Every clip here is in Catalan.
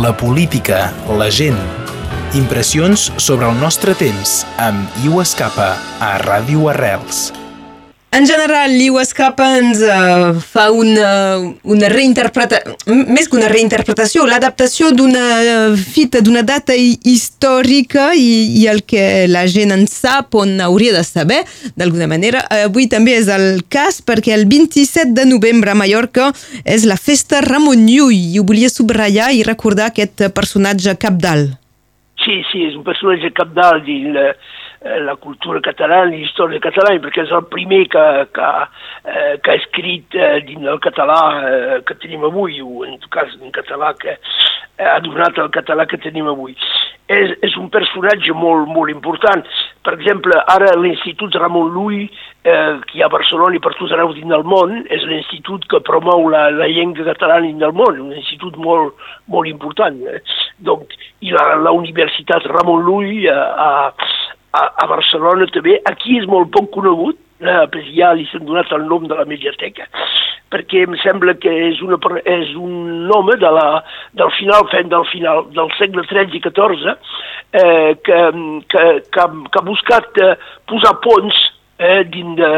la política, la gent. Impressions sobre el nostre temps amb Iu Escapa a Ràdio Arrels. En general, Liu Escapa ens uh, fa una, una reinterpretació, més que una reinterpretació, l'adaptació d'una fita, d'una data històrica i, i el que la gent en sap on hauria de saber, d'alguna manera. Avui també és el cas perquè el 27 de novembre a Mallorca és la festa Ramon Llull i ho volia subratllar i recordar aquest personatge capdalt. Sí, sí, és un personatge capdalt i la, la cultura catalana, la història catalana, perquè és el primer que, que, eh, que ha escrit eh, dins el català eh, que tenim avui, o en tot cas en català que ha donat el català que tenim avui. És, és un personatge molt, molt important. Per exemple, ara l'Institut Ramon Llull, eh, que hi ha a Barcelona i per tot arreu dins del món, és l'institut que promou la, la llengua catalana dins del món, un institut molt, molt important. Eh? Donc, I la, la Universitat Ramon Llull eh, a, a, a Barcelona també, aquí és molt poc conegut, eh, ja li s'han donat el nom de la mediateca, perquè em sembla que és, una, és un home de la, del final, fent del final del segle XIII i XIV, eh, que, que, que, que ha buscat eh, posar ponts eh, dins de,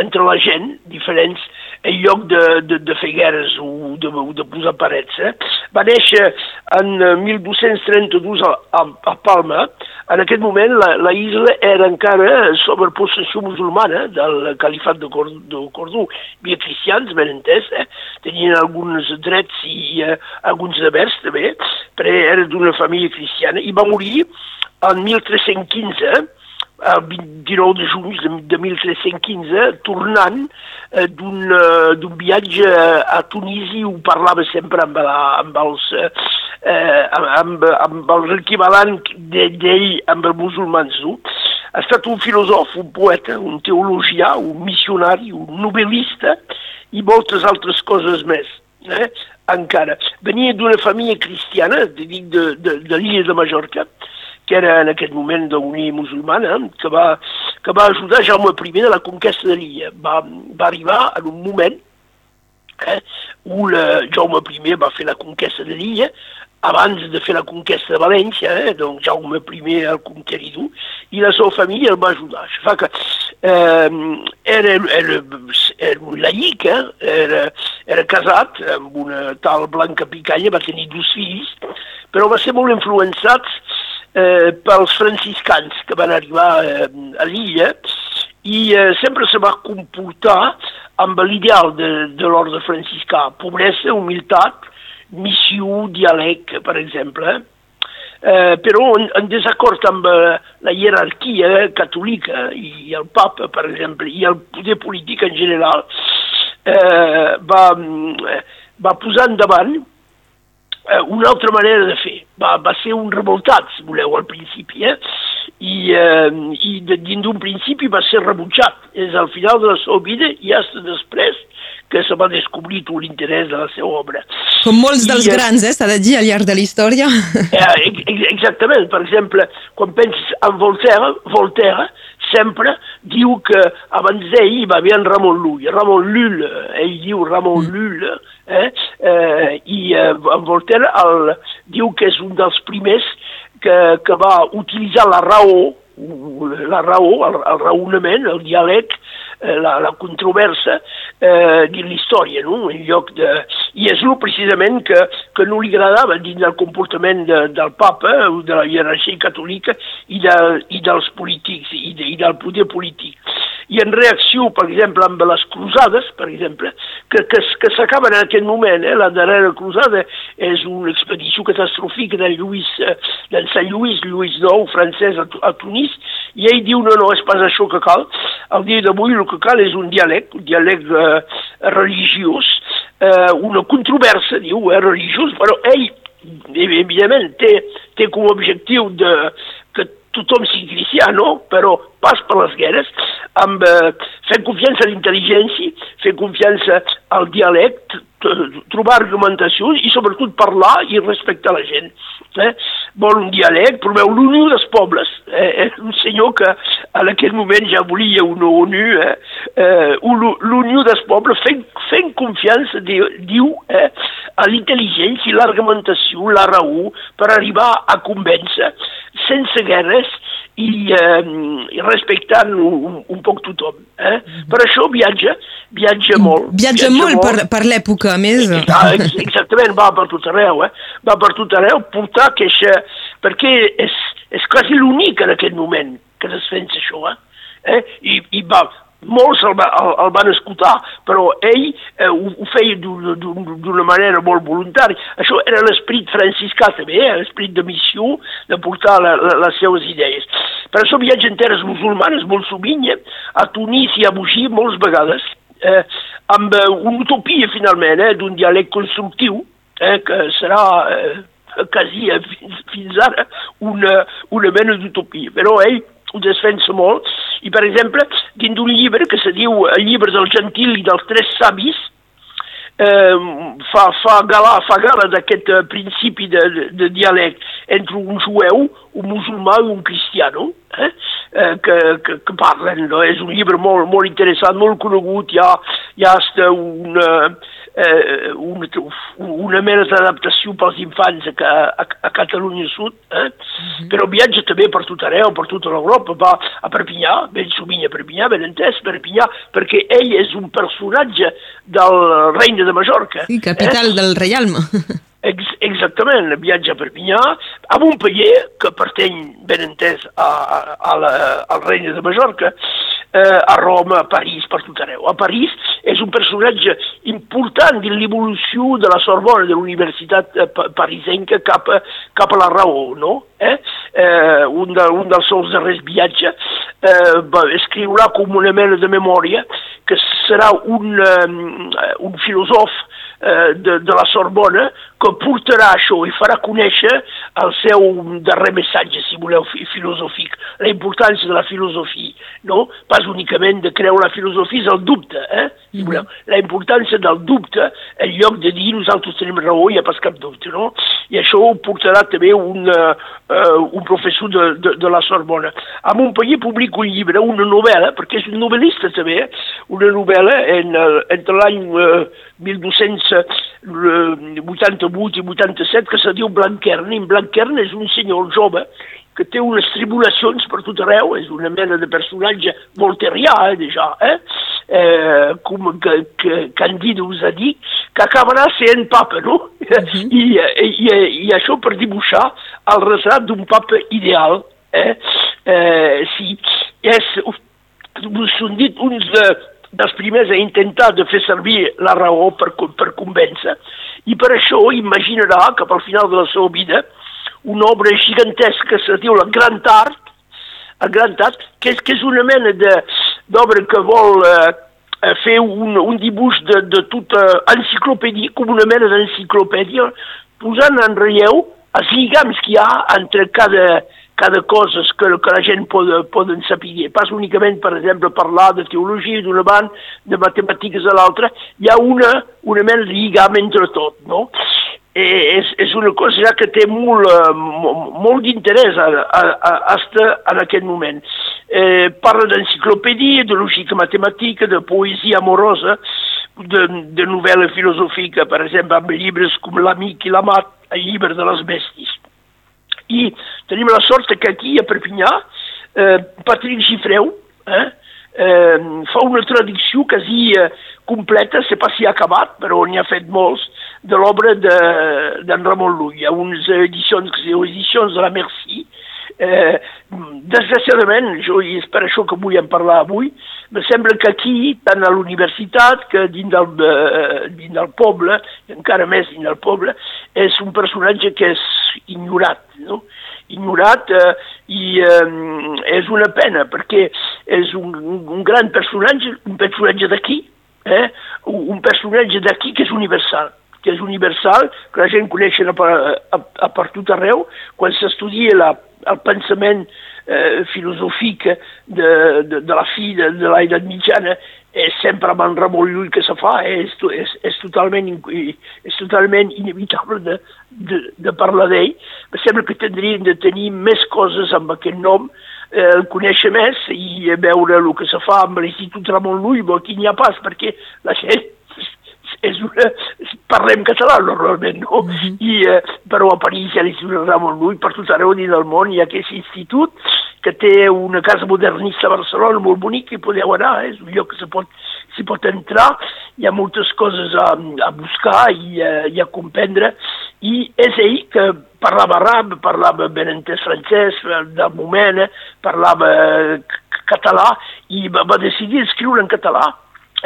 entre la gent, diferents, en lloc de, de, de fer guerres o de, de posar parets. Eh? Va néixer en 1232 a, a, a Palma. En aquest moment la, la isla era encara sobre possessió musulmana del califat de, Cor de Cordó. Hi havia cristians, ben entès, eh? tenien alguns drets i eh, alguns devers també, però era d'una família cristiana i va morir en 1315 el 29 de juny de, de 1315, tornant eh, d'un uh, viatge a Tunisi, ho parlava sempre amb, la, amb els eh, amb, amb els equivalents d'ell amb els musulmans. No? Ha estat un filòsof, un poeta, un teologià, un missionari, un novel·lista i moltes altres coses més. Eh? Encara. Venia d'una família cristiana, de, de, de, de l'illa de Mallorca, que era en aquest moment d'Unió Musulmana, que va, que va ajudar Jaume I de la conquesta de l'illa. Va, va arribar en un moment eh, on la, Jaume I va fer la conquesta de l'illa, abans de fer la conquesta de València, eh, doncs Jaume I el conqueridor, i la seva família el va ajudar. Això fa que eh, era, era, era un laic, eh, era, era casat amb una tal Blanca Picanya, va tenir dos fills, però va ser molt influençat eh, pels franciscans que van arribar eh, a l'illa i eh, sempre se va comportar amb l'ideal de, de l'ordre franciscà, pobresa, humilitat, missió, diàleg, per exemple. Eh, però en, en desacord amb eh, la jerarquia catòlica i el papa, per exemple, i el poder polític en general, eh, va, va posar endavant eh, una altra manera de fer. Va, va ser un revoltat, si voleu, al principi, eh? I, eh, i de, dins d'un principi va ser rebutjat. És al final de la seva vida i hasta després que se va descobrir tot l'interès de la seva obra. Com molts dels I, eh, grans, eh, s'ha de dir, al llarg de la història. Eh, exactament. Per exemple, quan penses en Voltaire, Voltaire sempre diu que abans d'ell hi va haver en Ramon Llull. Ramon Llull, ell diu Ramon mm. Llull, eh? eh, i eh, en Voltaire el, diu que és un dels primers que, que va utilitzar la raó, la raó, el, el raonament, el diàleg, eh, la, la controversa eh, dins l'història, no? en lloc de... I és el precisament que, que no li agradava dins del comportament de, del papa o de la jerarquia catòlica i, de, i dels polítics i, de, i del poder polític. I en reacció, per exemple, amb les cruzades, per exemple, que, que, que s'acaben en aquest moment, eh? la darrera cruzada és una expedició catastròfica de Lluís, eh, de Sant Lluís, Lluís IX, francès, a, a Tunis, i ell diu, no, no, és pas això que cal, el dia d'avui el que cal és un diàleg, un diàleg eh, religiós, eh, una controversa, diu, eh, religiós, però ell, evidentment, té, té com a objectiu de, que tothom sigui cristià, no? però pas per les guerres, amb eh, fent confiança a l'intel·ligència, fer confiança al dialecte, trobar argumentacions i sobretot parlar i respectar la gent. Eh? vol un dialecte, però veu l'Unió dels Pobles. Eh, un senyor que en aquell moment ja volia una ONU, eh, eh, l'Unió dels Pobles, fent, fent confiança, diu, diu eh, a l'intel·ligència i l'argumentació, la raó, per arribar a convèncer, sense guerres, i, eh, i respectant un, un poc tothom. Eh? Per això viatja, viatja molt. Viatja, viatja molt, molt per, per l'època, a més. Exactament, va per tot arreu, eh? va per tot arreu, portar queixa, perquè és, és quasi l'únic en aquest moment que es fent això, eh? eh? I, i va, molts el, el, el van escoltar, però ell eh, ho, ho feia d'una manera molt voluntària. Això era l'esperit franciscà també, eh, l'esperit de missió, de portar la, la, les seves idees. Per això viatja en terres musulmanes molt sovint, eh, a Tunis i a Bugí moltes vegades, eh, amb eh, una utopia finalment, eh, d'un diàleg constructiu, eh, que serà eh, quasi eh, fins, fins ara una, una mena d'utopia. Però ell ho defensa molt, i per exemple, dins d'un llibre que se diu El llibre del gentil i dels tres savis, eh, fa, fa gala, fa gala d'aquest uh, principi de, de, de diàleg entre un jueu, un musulmà i un cristiano, eh? Eh, que, que, que parlen. No? És un llibre molt, molt interessant, molt conegut, hi ha, hi ha una, eh, una, una mena d'adaptació pels infants a, a, a Catalunya Sud, eh? Mm -hmm. però viatja també per tot arreu, per tota l'Europa, va a Perpinyà, ben sovint a Perpinyà, ben entès, Perpinyà, perquè ell és un personatge del regne de Mallorca. Sí, capital eh? del Reialme. Ex exactament, viatja a Perpinyà, a Montpellier, que pertany ben entès a, a, a la, al regne de Mallorca, eh, a Roma, a París, per tot arreu. A París és un personatge important de l'evolució de la Sorbona, de l'Universitat eh, parisenca cap, cap a la raó, no? Eh? Eh, un, de, un dels seus darrers viatges eh, va, escriurà com una mena de memòria que serà un, um, un filòsof eh, de, de la Sorbona que portarà això i farà conèixer el seu darrer missatge, si voleu, filosòfic, la importància de la filosofia, no? Pas únicament de creure la filosofia, és el dubte, eh? Si voleu. Mm-hmm. La importància del dubte, en lloc de dir nosaltres tenim raó, hi ha pas cap dubte, no? I això ho portarà també un, uh, un professor de, de, de la Sorbona. A Montpellier publica un llibre, una novel·la, perquè és un novel·lista també, una novel·la en, entre l'any uh, 1288 88 i 87 que se diu Blanquern. I Blanquern és un senyor jove que té unes tribulacions per tot arreu, és una mena de personatge volterià, eh, déjà, eh? eh com que, que Candide us ha dit, que acabarà sent papa, no? Uh -huh. I, i, I això per dibuixar el retrat d'un papa ideal, eh? eh sí, és, us han dit uns dels primers a intentar de fer servir la raó per, per convèncer, i per això imaginarà que al final de la seva vida una obra gigantesca que se diu la Grand Art, el Grand Art, que és, que és una mena d'obra que vol eh, fer un, un dibuix de, de tota enciclopèdia, com una mena d'enciclopèdia, posant en relleu els lligams que hi ha entre cada, cada cosa que, que la gent pot, poden saber. Pas únicament, per exemple, parlar de teologia d'una banda, de matemàtiques a l'altra, hi ha una, una mena de lligam entre tot, no? I eh, és, és una cosa que té molt, eh, molt d'interès en aquest moment. Eh, parla d'enciclopèdia, de lògica matemàtica, de poesia amorosa, de, de novel·la filosòfica, per exemple, amb llibres com L'amic i l'amat, el llibre de les bèsties i tenim la sort que aquí a Perpinyà eh, Patrick Gifreu eh, eh, fa una traducció quasi eh, completa, sé pas si ha acabat, però n'hi ha fet molts, de l'obra d'en de, Ramon Lull. Hi ha unes edicions que edicions de la Merci. Eh, desgraciadament, jo, i és per això que vull en parlar avui, me sembla que aquí, tant a l'universitat que dins del, eh, dins del poble, encara més dins del poble, és un personatge que és ignorat, no? ignorat eh, i eh, és una pena perquè és un, un gran personatge, un personatge d'aquí, eh? un personatge d'aquí que és universal que és universal, que la gent coneix a, a, a per tot arreu, quan s'estudia la, el pensament eh, filosòfic de, de, de la fi de, de l'edat mitjana és sempre amb en Ramon Llull que se fa, eh? és, és, és, totalment, és totalment inevitable de, de, de parlar d'ell. Em sembla que tindríem de tenir més coses amb aquest nom, eh, el conèixer més i veure el que se fa amb l'Institut Ramon Llull, bo, aquí n'hi ha pas, perquè la gent és una... parlem català normalment, no? Mm -hmm. I, eh, però a París hi ha l'Institut Ramon Llull, per tot arreu del món hi ha aquest institut que té una casa modernista a Barcelona molt bonic i podeu anar, eh? és un lloc que s'hi pot, pot entrar, hi ha moltes coses a, a buscar i, a, i a comprendre, i és ell que parlava arab, parlava ben entès francès, del moment, eh? parlava català, i va, va decidir escriure en català,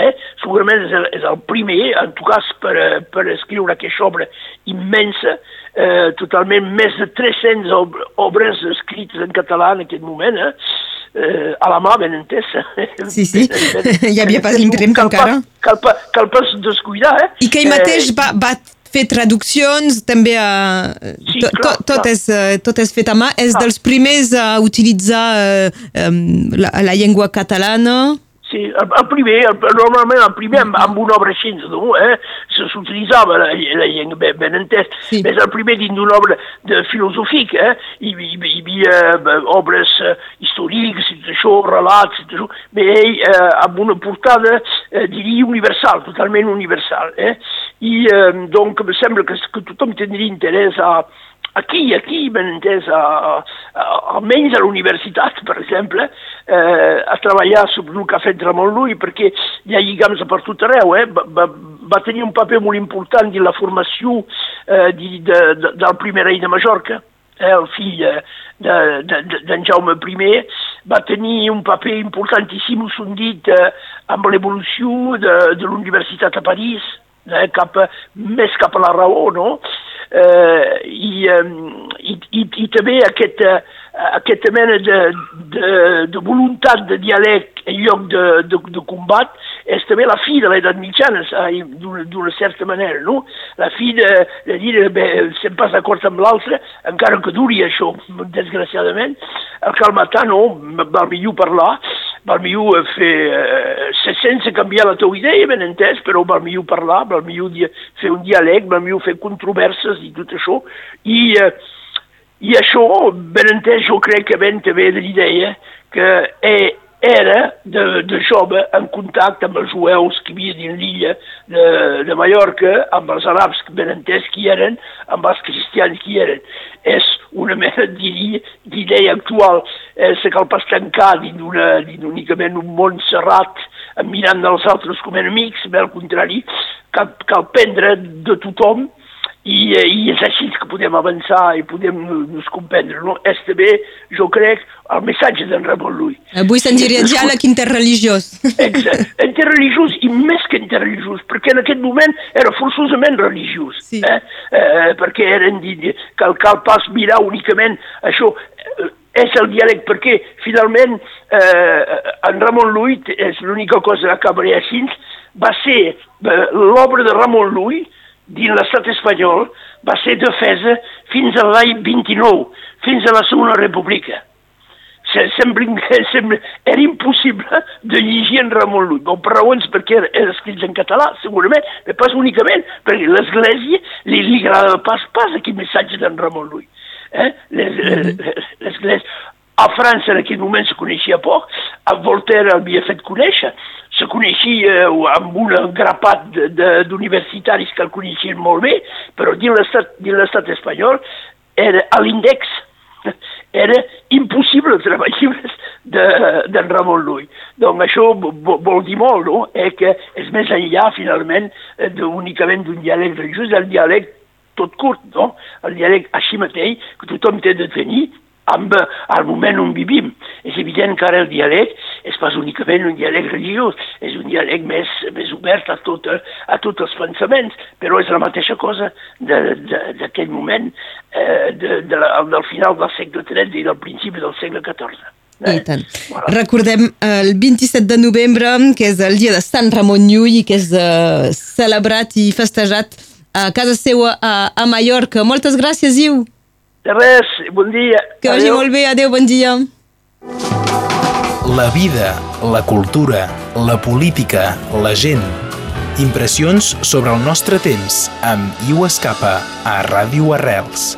Eh? Segurament és el, és el primer, en tot cas, per, per escriure aquesta obra immensa, eh, totalment més de 300 ob obres escrites en català en aquest moment, eh? eh, a la mà, ben entesa. Sí, sí, hi havia pas l'imprem encara. Cal, cal, cal pas descuidar, eh? I que ell mateix eh, va, va fer traduccions, també a... Sí, to, clar, to, tot, és, eh, tot és fet a mà. És ah. dels primers a utilitzar eh, la, la llengua catalana. Sí, el, el primer, el, normalment el primer amb, amb una obra així, no? eh? s'utilitzava la, la llengua ben, ben entès, sí. és el primer dins d'una obra de filosòfica, eh? hi, hi, hi havia eh, obres eh, històriques, això, relats, i tot això, bé, ell eh, amb una portada, eh, diria, universal, totalment universal. Eh? I eh, doncs em sembla que, que tothom tindria interès a, aquí, aquí, ben entès, a, a, almenys a la per exemple, eh, a treballar sobre el que ha fet Ramon Llull, perquè hi ha lligams per tot arreu, eh? va, va, va tenir un paper molt important dins la formació eh, de, de, de, del primer rei de Mallorca, eh, el fill d'en de, de, de, Jaume I, va tenir un paper importantíssim, s'ho dit, eh, amb l'evolució de, de l'universitat a París, eh, cap, més cap a la raó, no? eh, i, i, i, i també aquesta, aquesta mena de, de, de voluntat de diàleg en lloc de, de, de combat és també la fi de l'edat mitjana, d'una certa manera, no? La fi de, de dir, bé, estem pas d'acord amb l'altre, encara que duri això, desgraciadament, el cal matar, no, val millor parlar, millor fer, eh, sense canviar la teva idea, ben entès, però val millor parlar, val millor fer un diàleg, val millor fer controverses i tot això, i, eh, i això, ben entès, jo crec que ben també de l'idea que eh, era de, de jove en contacte amb els jueus que hi havia dins l'illa de, de Mallorca, amb els arabs que ben entès qui eren, amb els cristians qui eren. És una mena, d'idea actual. Eh, se cal pas tancar dins, únicament un món serrat mirant dels altres com enemics, bé, al contrari, cal, cal prendre de tothom i, eh, i és així que podem avançar i podem nos comprendre. No? És també, jo crec, el missatge d'en Ramon Llull. Avui se'n diria diàleg interreligiós. Exacte, interreligiós i més que interreligiós, perquè en aquest moment era forçosament religiós. Sí. Eh? Eh, perquè eren, cal, cal pas mirar únicament això, eh, és el diàleg, perquè finalment eh, en Ramon Llull, és l'única cosa que acabaré així, va ser eh, l'obra de Ramon Llull, dins l'estat espanyol va ser defesa fins a l'any 29, fins a la Segona República. Sembla, sembla, era impossible de llegir en Ramon Llull, bon, per raons perquè era, era escrit en català, segurament, però pas únicament, perquè l'Església li, li agrada pas, pas aquest missatge d'en Ramon Llull. Eh? Mm-hmm. L'Església... A França en aquell moment se coneixia poc, a Voltaire l'havia fet conèixer, se coneixia amb un grapat d'universitaris que el coneixien molt bé, però dins l'estat espanyol era a l'índex era impossible treballar llibres d'en de, Ramon Llull. Doncs això vol dir molt, no? Eh, que és més enllà, finalment, eh, únicament d'un diàleg religiós, el diàleg tot curt, no? El diàleg així mateix, que tothom té de tenir, amb el moment on vivim. És evident que ara el diàleg és pas únicament un diàleg religiós, és un diàleg més, més obert a, tot, a tots els pensaments, però és la mateixa cosa d'aquell moment eh, de, de la, del final del segle XIII i del principi del segle XIV. Eh? I tant. Voilà. Recordem el 27 de novembre, que és el dia de Sant Ramon Llull i que és uh, celebrat i festejat a casa seva a, a Mallorca. Moltes gràcies, Iu. De res, bon dia. Que vagi Adéu. molt bé, adeu, bon dia. La vida, la cultura, la política, la gent. Impressions sobre el nostre temps amb Iu Escapa a Ràdio Arrels.